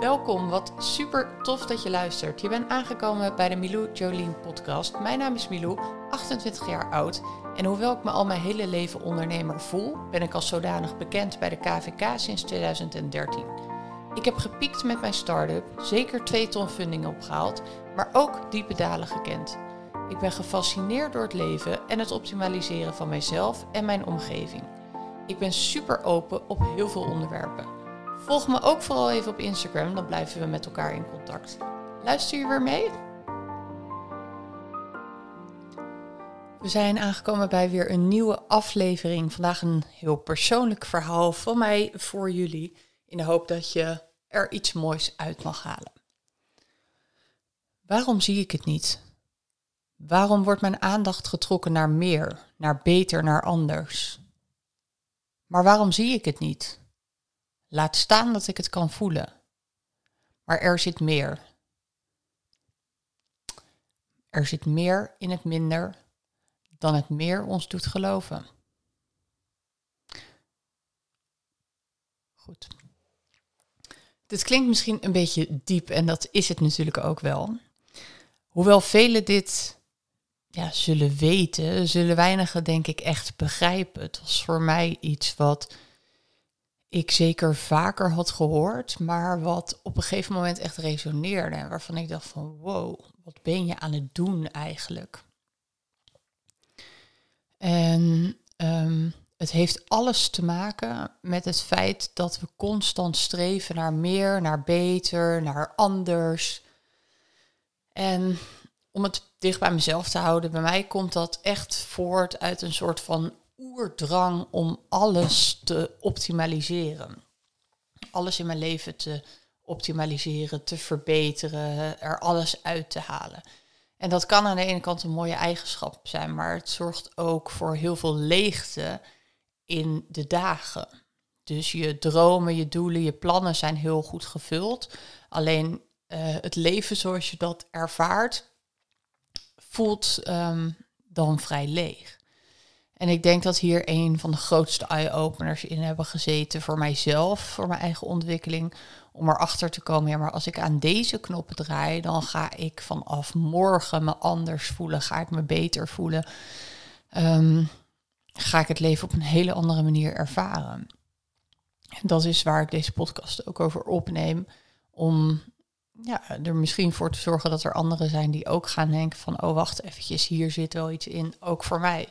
Welkom, wat super tof dat je luistert. Je bent aangekomen bij de Milou Jolien podcast. Mijn naam is Milou, 28 jaar oud. En hoewel ik me al mijn hele leven ondernemer voel, ben ik als zodanig bekend bij de KVK sinds 2013. Ik heb gepiekt met mijn start-up, zeker 2 ton funding opgehaald, maar ook diepe dalen gekend. Ik ben gefascineerd door het leven en het optimaliseren van mijzelf en mijn omgeving. Ik ben super open op heel veel onderwerpen. Volg me ook vooral even op Instagram, dan blijven we met elkaar in contact. Luister je weer mee? We zijn aangekomen bij weer een nieuwe aflevering. Vandaag een heel persoonlijk verhaal van mij voor jullie. In de hoop dat je er iets moois uit mag halen. Waarom zie ik het niet? Waarom wordt mijn aandacht getrokken naar meer, naar beter, naar anders? Maar waarom zie ik het niet? Laat staan dat ik het kan voelen. Maar er zit meer. Er zit meer in het minder dan het meer ons doet geloven. Goed. Dit klinkt misschien een beetje diep en dat is het natuurlijk ook wel. Hoewel velen dit ja, zullen weten, zullen weinigen denk ik echt begrijpen. Het was voor mij iets wat ik zeker vaker had gehoord, maar wat op een gegeven moment echt resoneerde. En waarvan ik dacht van wow, wat ben je aan het doen eigenlijk? En um, het heeft alles te maken met het feit dat we constant streven naar meer, naar beter, naar anders. En om het dicht bij mezelf te houden, bij mij komt dat echt voort uit een soort van oerdrang om alles te optimaliseren. Alles in mijn leven te optimaliseren, te verbeteren, er alles uit te halen. En dat kan aan de ene kant een mooie eigenschap zijn, maar het zorgt ook voor heel veel leegte in de dagen. Dus je dromen, je doelen, je plannen zijn heel goed gevuld. Alleen uh, het leven zoals je dat ervaart, voelt um, dan vrij leeg. En ik denk dat hier een van de grootste eye-openers in hebben gezeten voor mijzelf, voor mijn eigen ontwikkeling. Om erachter te komen, ja, maar als ik aan deze knoppen draai, dan ga ik vanaf morgen me anders voelen. Ga ik me beter voelen. Um, ga ik het leven op een hele andere manier ervaren. En dat is waar ik deze podcast ook over opneem. Om ja, er misschien voor te zorgen dat er anderen zijn die ook gaan denken van, oh wacht eventjes, hier zit wel iets in, ook voor mij.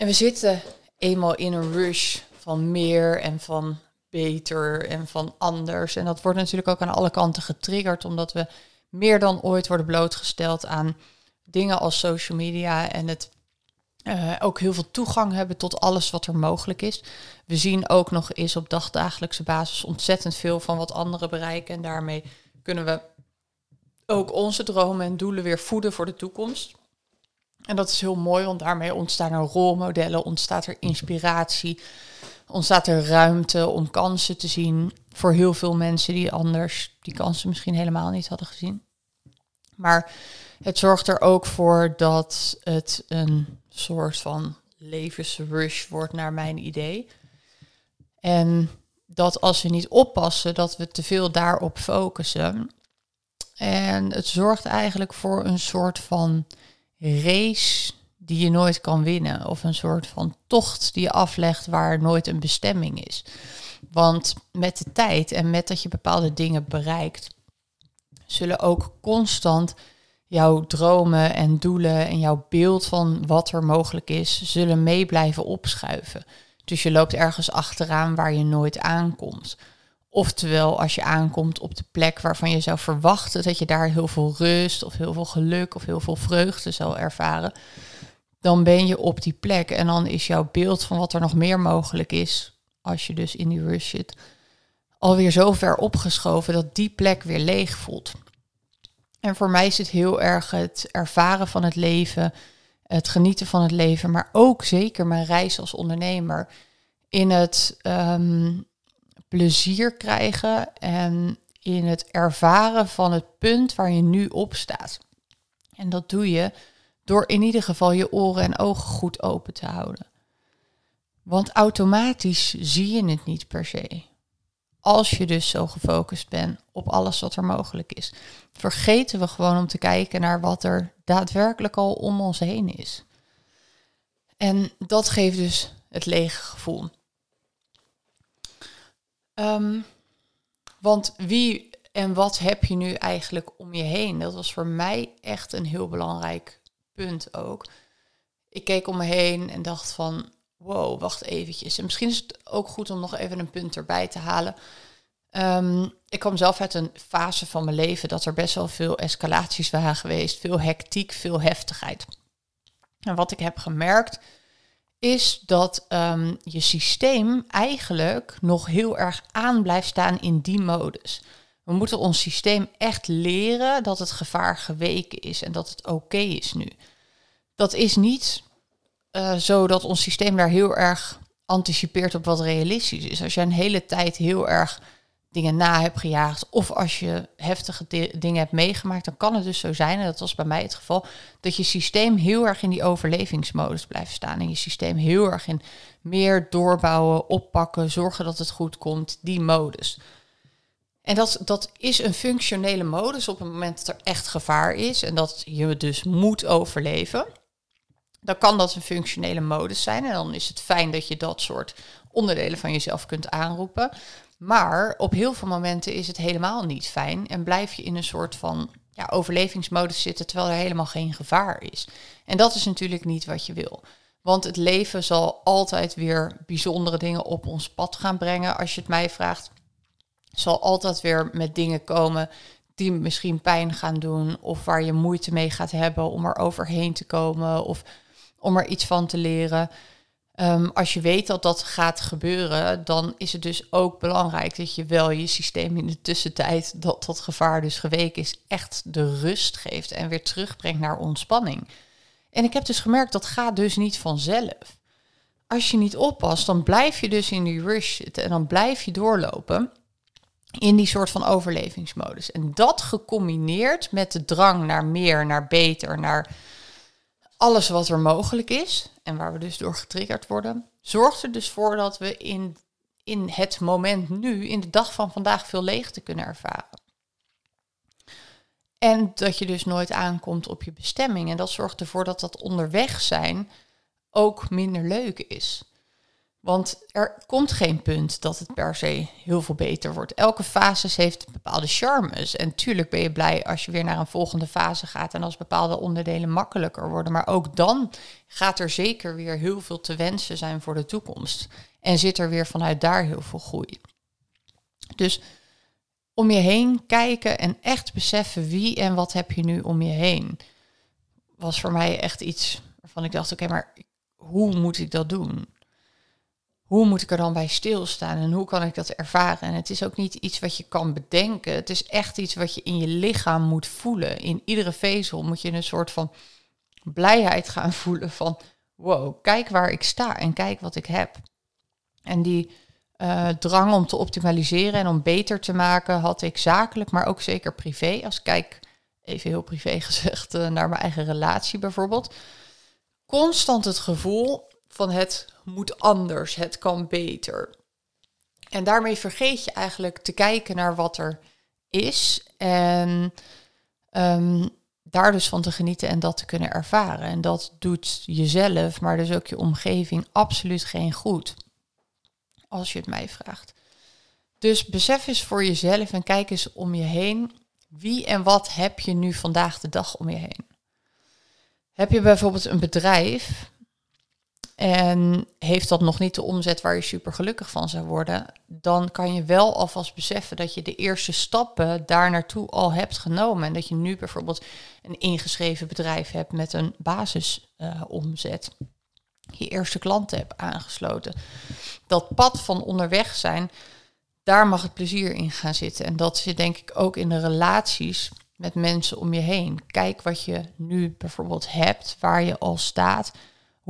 En we zitten eenmaal in een rush van meer en van beter en van anders. En dat wordt natuurlijk ook aan alle kanten getriggerd, omdat we meer dan ooit worden blootgesteld aan dingen als social media en het uh, ook heel veel toegang hebben tot alles wat er mogelijk is. We zien ook nog eens op dagdagelijkse basis ontzettend veel van wat anderen bereiken. En daarmee kunnen we ook onze dromen en doelen weer voeden voor de toekomst. En dat is heel mooi, want daarmee ontstaan er rolmodellen, ontstaat er inspiratie, ontstaat er ruimte om kansen te zien voor heel veel mensen die anders die kansen misschien helemaal niet hadden gezien. Maar het zorgt er ook voor dat het een soort van levensrush wordt naar mijn idee. En dat als we niet oppassen, dat we te veel daarop focussen. En het zorgt eigenlijk voor een soort van race die je nooit kan winnen. Of een soort van tocht die je aflegt waar nooit een bestemming is. Want met de tijd en met dat je bepaalde dingen bereikt, zullen ook constant jouw dromen en doelen en jouw beeld van wat er mogelijk is, zullen mee blijven opschuiven. Dus je loopt ergens achteraan waar je nooit aankomt. Oftewel, als je aankomt op de plek waarvan je zou verwachten dat je daar heel veel rust of heel veel geluk of heel veel vreugde zal ervaren, dan ben je op die plek en dan is jouw beeld van wat er nog meer mogelijk is, als je dus in die rush zit, alweer zo ver opgeschoven dat die plek weer leeg voelt. En voor mij is het heel erg het ervaren van het leven, het genieten van het leven, maar ook zeker mijn reis als ondernemer in het ehm, plezier krijgen en in het ervaren van het punt waar je nu op staat. En dat doe je door in ieder geval je oren en ogen goed open te houden. Want automatisch zie je het niet per se. als je dus zo gefocust bent op alles wat er mogelijk is, vergeten we gewoon om te kijken naar wat er daadwerkelijk al om ons heen is. En dat geeft dus het lege gevoel. Ehm, want wie en wat heb je nu eigenlijk om je heen? Dat was voor mij echt een heel belangrijk punt ook. Ik keek om me heen en dacht van, wow, wacht eventjes. En misschien is het ook goed om nog even een punt erbij te halen. Ehm, ik kwam zelf uit een fase van mijn leven dat er best wel veel escalaties waren geweest, veel hectiek, veel heftigheid. En wat ik heb gemerkt is dat ehm, je systeem eigenlijk nog heel erg aan blijft staan in die modus. We moeten ons systeem echt leren dat het gevaar geweken is en dat het oké is nu. Dat is niet uh, zo dat ons systeem daar heel erg anticipeert op wat realistisch is. Als je een hele tijd heel erg dingen na hebt gejaagd of als je heftige dingen hebt meegemaakt, dan kan het dus zo zijn, en dat was bij mij het geval, dat je systeem heel erg in die overlevingsmodus blijft staan. En je systeem heel erg in meer doorbouwen, oppakken, zorgen dat het goed komt, die modus. En dat, dat is een functionele modus op het moment dat er echt gevaar is en dat je dus moet overleven. Dan kan dat een functionele modus zijn en dan is het fijn dat je dat soort onderdelen van jezelf kunt aanroepen. Maar op heel veel momenten is het helemaal niet fijn en blijf je in een soort van ja, overlevingsmodus zitten terwijl er helemaal geen gevaar is. En dat is natuurlijk niet wat je wil. Want het leven zal altijd weer bijzondere dingen op ons pad gaan brengen. Als je het mij vraagt, zal altijd weer met dingen komen die misschien pijn gaan doen. Of waar je moeite mee gaat hebben om er overheen te komen. Of om er iets van te leren. Ehm, als je weet dat dat gaat gebeuren, dan is het dus ook belangrijk dat je wel je systeem in de tussentijd, dat dat gevaar dus geweken is, echt de rust geeft en weer terugbrengt naar ontspanning. En ik heb dus gemerkt dat gaat dus niet vanzelf. Als je niet oppast, dan blijf je dus in die rush zitten en dan blijf je doorlopen in die soort van overlevingsmodus. En dat gecombineerd met de drang naar meer, naar beter, naar alles wat er mogelijk is en waar we dus door getriggerd worden, zorgt er dus voor dat we in, in het moment nu, in de dag van vandaag, veel leegte kunnen ervaren. En dat je dus nooit aankomt op je bestemming. En dat zorgt ervoor dat dat onderweg zijn ook minder leuk is. Want er komt geen punt dat het per se heel veel beter wordt. Elke fase heeft bepaalde charmes. En tuurlijk ben je blij als je weer naar een volgende fase gaat en als bepaalde onderdelen makkelijker worden. Maar ook dan gaat er zeker weer heel veel te wensen zijn voor de toekomst. En zit er weer vanuit daar heel veel groei. Dus om je heen kijken en echt beseffen wie en wat heb je nu om je heen. Was voor mij echt iets waarvan ik dacht, oké, maar hoe moet ik dat doen? Hoe moet ik er dan bij stilstaan en hoe kan ik dat ervaren? En het is ook niet iets wat je kan bedenken. Het is echt iets wat je in je lichaam moet voelen. In iedere vezel moet je een soort van blijheid gaan voelen van wow, kijk waar ik sta en kijk wat ik heb. En die uh, drang om te optimaliseren en om beter te maken had ik zakelijk, maar ook zeker privé. Als kijk, even heel privé gezegd, uh, naar mijn eigen relatie bijvoorbeeld. Constant het gevoel van het moet anders, het kan beter. En daarmee vergeet je eigenlijk te kijken naar wat er is en um, daar dus van te genieten en dat te kunnen ervaren. En dat doet jezelf, maar dus ook je omgeving absoluut geen goed, als je het mij vraagt. Dus besef eens voor jezelf en kijk eens om je heen. Wie en wat heb je nu vandaag de dag om je heen? Heb je bijvoorbeeld een bedrijf en heeft dat nog niet de omzet waar je super gelukkig van zou worden, dan kan je wel alvast beseffen dat je de eerste stappen daar naartoe al hebt genomen. En dat je nu bijvoorbeeld een ingeschreven bedrijf hebt met een basisomzet. Je eerste klanten hebt aangesloten. Dat pad van onderweg zijn, daar mag het plezier in gaan zitten. En dat zit denk ik ook in de relaties met mensen om je heen. Kijk wat je nu bijvoorbeeld hebt, waar je al staat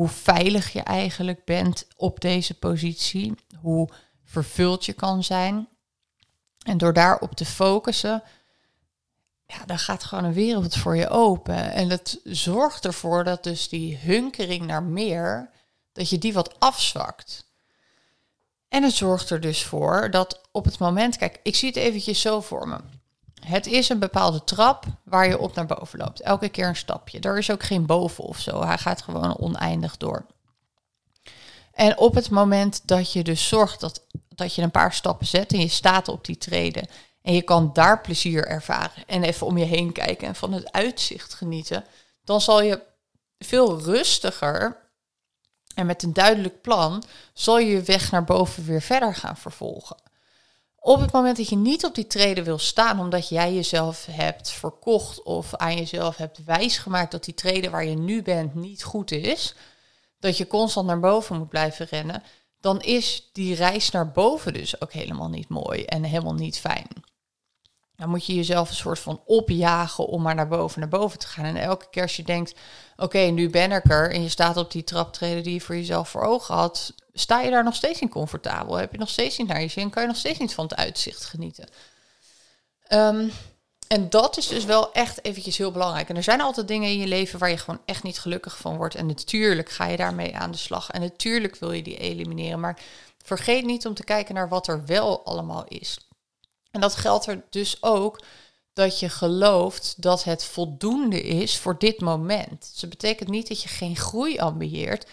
hoe veilig je eigenlijk bent op deze positie, hoe vervuld je kan zijn. En door daarop te focussen, ja, dan gaat gewoon een wereld voor je open. En dat zorgt ervoor dat dus die hunkering naar meer, dat je die wat afzwakt. En het zorgt er dus voor dat op het moment, kijk, ik zie het eventjes zo voor me. Het is een bepaalde trap waar je op naar boven loopt. Elke keer een stapje. Er is ook geen boven of zo. Hij gaat gewoon oneindig door. En op het moment dat je dus zorgt dat, dat je een paar stappen zet en je staat op die treden en je kan daar plezier ervaren en even om je heen kijken en van het uitzicht genieten, dan zal je veel rustiger en met een duidelijk plan zal je je weg naar boven weer verder gaan vervolgen. Op het moment dat je niet op die treden wil staan omdat jij jezelf hebt verkocht of aan jezelf hebt wijsgemaakt dat die treden waar je nu bent niet goed is, dat je constant naar boven moet blijven rennen, dan is die reis naar boven dus ook helemaal niet mooi en helemaal niet fijn. Dan moet je jezelf een soort van opjagen om maar naar boven, naar boven te gaan. En elke keer als je denkt, oké, nu ben ik er en je staat op die traptreden die je voor jezelf voor ogen had, sta je daar nog steeds niet comfortabel? Heb je nog steeds niet naar je zin? Kan je nog steeds niet van het uitzicht genieten? Ehm, en dat is dus wel echt eventjes heel belangrijk. En er zijn altijd dingen in je leven waar je gewoon echt niet gelukkig van wordt. En natuurlijk ga je daarmee aan de slag. En natuurlijk wil je die elimineren. Maar vergeet niet om te kijken naar wat er wel allemaal is. En dat geldt er dus ook dat je gelooft dat het voldoende is voor dit moment. Dus dat betekent niet dat je geen groei ambieert.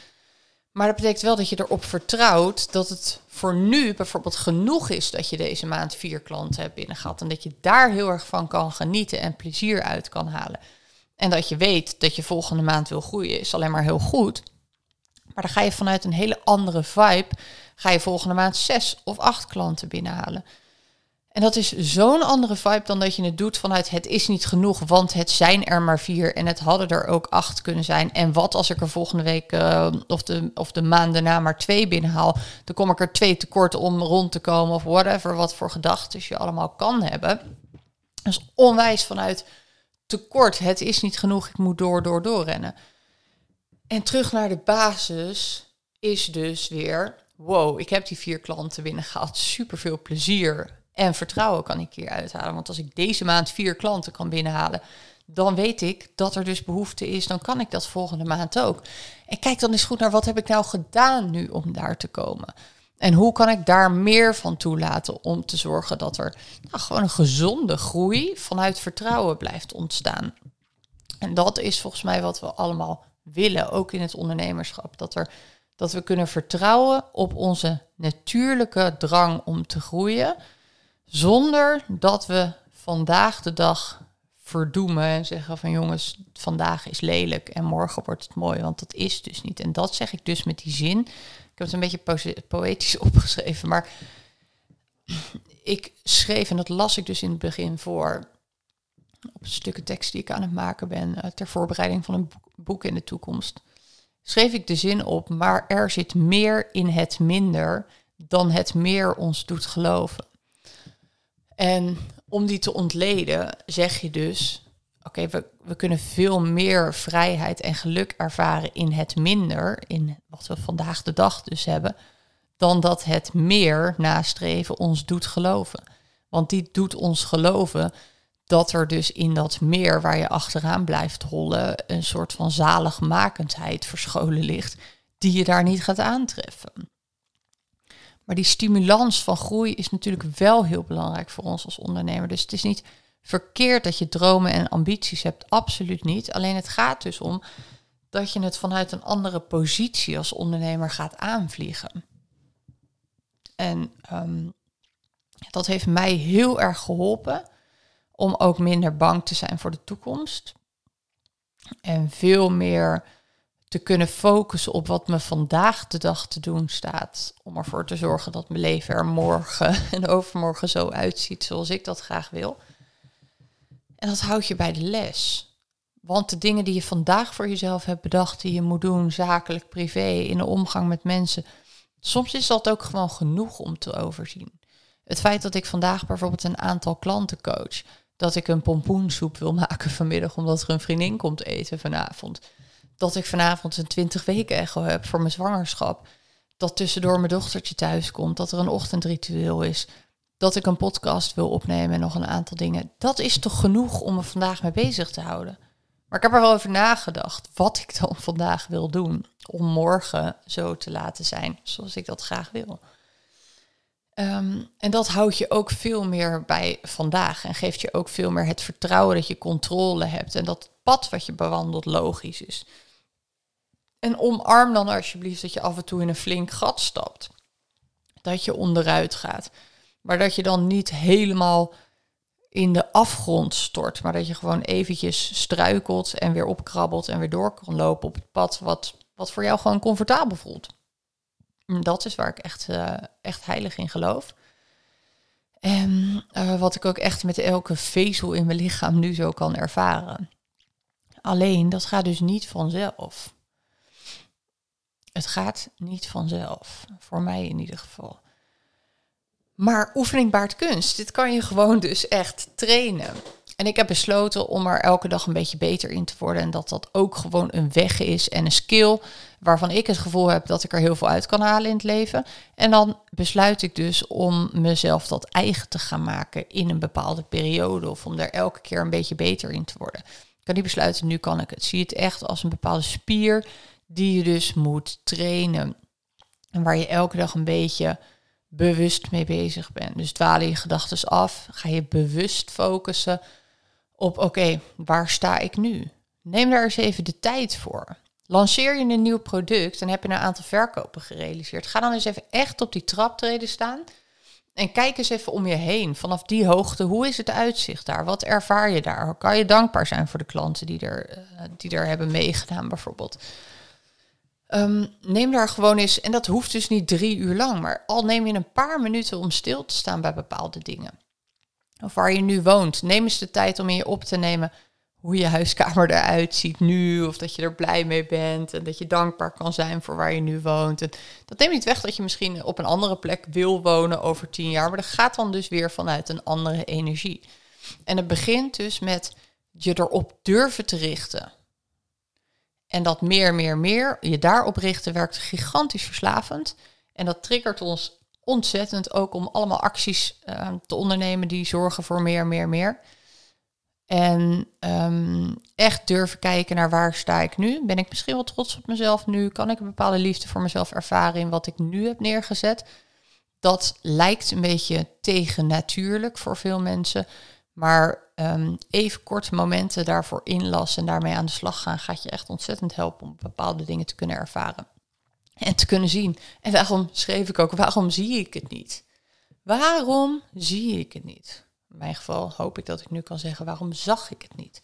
Maar dat betekent wel dat je erop vertrouwt dat het voor nu bijvoorbeeld genoeg is dat je deze maand vier klanten hebt binnengehad. En dat je daar heel erg van kan genieten en plezier uit kan halen. En dat je weet dat je volgende maand wil groeien, is alleen maar heel goed. Maar dan ga je vanuit een hele andere vibe, ga je volgende maand zes of acht klanten binnenhalen. En dat is zo'n andere vibe dan dat je het doet vanuit het is niet genoeg, want het zijn er maar vier en het hadden er ook acht kunnen zijn. En wat als ik er volgende week uh, of, de, of de maand daarna maar twee binnenhaal, dan kom ik er twee tekort om rond te komen of whatever, wat voor gedachten je allemaal kan hebben. Dus onwijs vanuit tekort, het is niet genoeg, ik moet door, door, doorrennen. En terug naar de basis is dus weer, wow, ik heb die vier klanten binnengehaald, super veel plezier en vertrouwen kan ik hier uithalen. Want als ik deze maand vier klanten kan binnenhalen, dan weet ik dat er dus behoefte is. Dan kan ik dat volgende maand ook. En kijk dan eens goed naar wat heb ik nou gedaan nu om daar te komen. En hoe kan ik daar meer van toelaten om te zorgen dat er nou, gewoon een gezonde groei vanuit vertrouwen blijft ontstaan. En dat is volgens mij wat we allemaal willen, ook in het ondernemerschap. Dat, er, dat we kunnen vertrouwen op onze natuurlijke drang om te groeien zonder dat we vandaag de dag verdoemen en zeggen van jongens, vandaag is lelijk en morgen wordt het mooi, want dat is dus niet. En dat zeg ik dus met die zin. Ik heb het een beetje poëtisch opgeschreven, maar ik schreef, en dat las ik dus in het begin voor, op stukken tekst die ik aan het maken ben, eh, ter voorbereiding van een boek in de toekomst, schreef ik de zin op, maar er zit meer in het minder dan het meer ons doet geloven. En om die te ontleden zeg je dus, oké, we, we kunnen veel meer vrijheid en geluk ervaren in het minder, in wat we vandaag de dag dus hebben, dan dat het meer nastreven ons doet geloven. Want die doet ons geloven dat er dus in dat meer waar je achteraan blijft hollen een soort van zaligmakendheid verscholen ligt, die je daar niet gaat aantreffen. Maar die stimulans van groei is natuurlijk wel heel belangrijk voor ons als ondernemer. Dus het is niet verkeerd dat je dromen en ambities hebt, absoluut niet. Alleen het gaat dus om dat je het vanuit een andere positie als ondernemer gaat aanvliegen. En ehm, dat heeft mij heel erg geholpen om ook minder bang te zijn voor de toekomst. En veel meer te kunnen focussen op wat me vandaag de dag te doen staat. Om ervoor te zorgen dat mijn leven er morgen en overmorgen zo uitziet zoals ik dat graag wil. En dat houdt je bij de les. Want de dingen die je vandaag voor jezelf hebt bedacht, die je moet doen, zakelijk, privé, in de omgang met mensen, soms is dat ook gewoon genoeg om te overzien. Het feit dat ik vandaag bijvoorbeeld een aantal klanten coach, dat ik een pompoensoep wil maken vanmiddag omdat er een vriendin komt eten vanavond dat ik vanavond een 20 weken echo heb voor mijn zwangerschap. Dat tussendoor mijn dochtertje thuis komt, dat er een ochtendritueel is. Dat ik een podcast wil opnemen en nog een aantal dingen. Dat is toch genoeg om me vandaag mee bezig te houden. Maar ik heb er wel over nagedacht wat ik dan vandaag wil doen. Om morgen zo te laten zijn zoals ik dat graag wil. Ehm, en dat houdt je ook veel meer bij vandaag en geeft je ook veel meer het vertrouwen dat je controle hebt en dat het pad wat je bewandelt logisch is. En omarm dan alsjeblieft dat je af en toe in een flink gat stapt. Dat je onderuit gaat. Maar dat je dan niet helemaal in de afgrond stort, maar dat je gewoon eventjes struikelt en weer opkrabbelt en weer door kan lopen op het pad wat, wat voor jou gewoon comfortabel voelt. Dat is waar ik echt, uh, echt heilig in geloof. En uh, wat ik ook echt met elke vezel in mijn lichaam nu zo kan ervaren. Alleen, dat gaat dus niet vanzelf. Het gaat niet vanzelf. Voor mij in ieder geval. Maar oefening baart kunst. Dit kan je gewoon dus echt trainen. En ik heb besloten om er elke dag een beetje beter in te worden. En dat dat ook gewoon een weg is en een skill waarvan ik het gevoel heb dat ik er heel veel uit kan halen in het leven. En dan besluit ik dus om mezelf dat eigen te gaan maken in een bepaalde periode. Of om er elke keer een beetje beter in te worden. Ik kan niet besluiten, nu kan ik het. Zie het echt als een bepaalde spier die je dus moet trainen. En waar je elke dag een beetje bewust mee bezig bent. Dus dwalen je gedachten af, ga je bewust focussen op oké, waar sta ik nu? Neem daar eens even de tijd voor. Lanceer je een nieuw product en heb je een aantal verkopen gerealiseerd. Ga dan eens even echt op die traptreden staan. En kijk eens even om je heen. Vanaf die hoogte, hoe is het uitzicht daar? Wat ervaar je daar? Kan je dankbaar zijn voor de klanten die er, uh, die er hebben meegedaan, bijvoorbeeld? Ehm, neem daar gewoon eens, en dat hoeft dus niet drie uur lang, maar al neem je een paar minuten om stil te staan bij bepaalde dingen. Of waar je nu woont, neem eens de tijd om in je op te nemen hoe je huiskamer eruit ziet nu, of dat je er blij mee bent en dat je dankbaar kan zijn voor waar je nu woont. En dat neemt niet weg dat je misschien op een andere plek wil wonen over tien jaar, maar dat gaat dan dus weer vanuit een andere energie. En het begint dus met je erop durven te richten. En dat meer, meer, meer, je daarop richten, werkt gigantisch verslavend. En dat triggert ons ontzettend ook om allemaal acties uh, te ondernemen die zorgen voor meer, meer, meer. En um, echt durven kijken naar waar sta ik nu. Ben ik misschien wel trots op mezelf nu? Kan ik een bepaalde liefde voor mezelf ervaren in wat ik nu heb neergezet? Dat lijkt een beetje tegennatuurlijk voor veel mensen. Maar um, even korte momenten daarvoor inlassen en daarmee aan de slag gaan, gaat je echt ontzettend helpen om bepaalde dingen te kunnen ervaren. En te kunnen zien. En daarom schreef ik ook, waarom zie ik het niet? Waarom zie ik het niet? In mijn geval hoop ik dat ik nu kan zeggen, waarom zag ik het niet?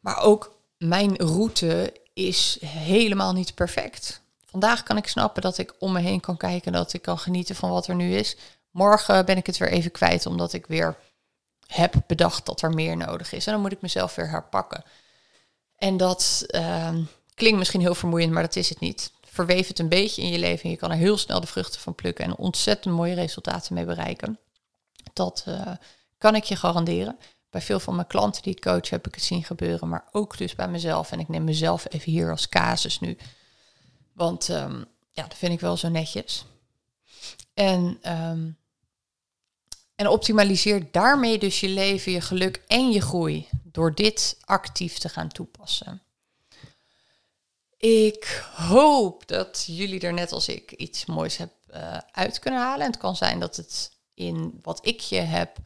Maar ook mijn route is helemaal niet perfect. Vandaag kan ik snappen dat ik om me heen kan kijken, dat ik kan genieten van wat er nu is. Morgen ben ik het weer even kwijt, omdat ik weer heb bedacht dat er meer nodig is. En dan moet ik mezelf weer herpakken. En dat uh, klinkt misschien heel vermoeiend, maar dat is het niet. Verweef het een beetje in je leven en je kan er heel snel de vruchten van plukken en ontzettend mooie resultaten mee bereiken. Dat uh, kan ik je garanderen. Bij veel van mijn klanten die ik coach heb ik het zien gebeuren, maar ook dus bij mezelf. En ik neem mezelf even hier als casus nu. Want um, ja, dat vind ik wel zo netjes. En um, en optimaliseer daarmee dus je leven, je geluk en je groei door dit actief te gaan toepassen. Ik hoop dat jullie er net als ik iets moois heb uh, uit kunnen halen. En het kan zijn dat het in wat ik je heb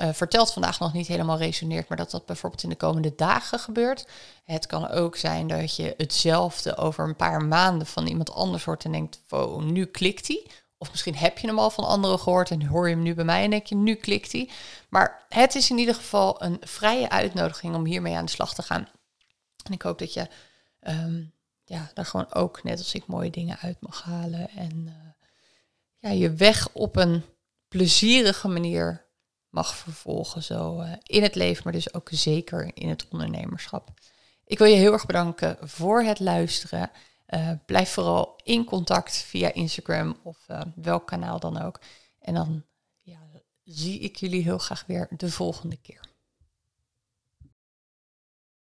uh, verteld vandaag nog niet helemaal resoneert, maar dat dat bijvoorbeeld in de komende dagen gebeurt. Het kan ook zijn dat je hetzelfde over een paar maanden van iemand anders hoort en denkt, wow, nu klikt die. Of misschien heb je hem al van anderen gehoord en hoor je hem nu bij mij en denk je, nu klikt hij. Maar het is in ieder geval een vrije uitnodiging om hiermee aan de slag te gaan. En ik hoop dat je um, ja, daar gewoon ook, net als ik, mooie dingen uit mag halen. En uh, ja, je weg op een plezierige manier mag vervolgen. Zo uh, in het leven, maar dus ook zeker in het ondernemerschap. Ik wil je heel erg bedanken voor het luisteren. Uh, blijf vooral in contact via Instagram of uh, welk kanaal dan ook. En dan ja, zie ik jullie heel graag weer de volgende keer.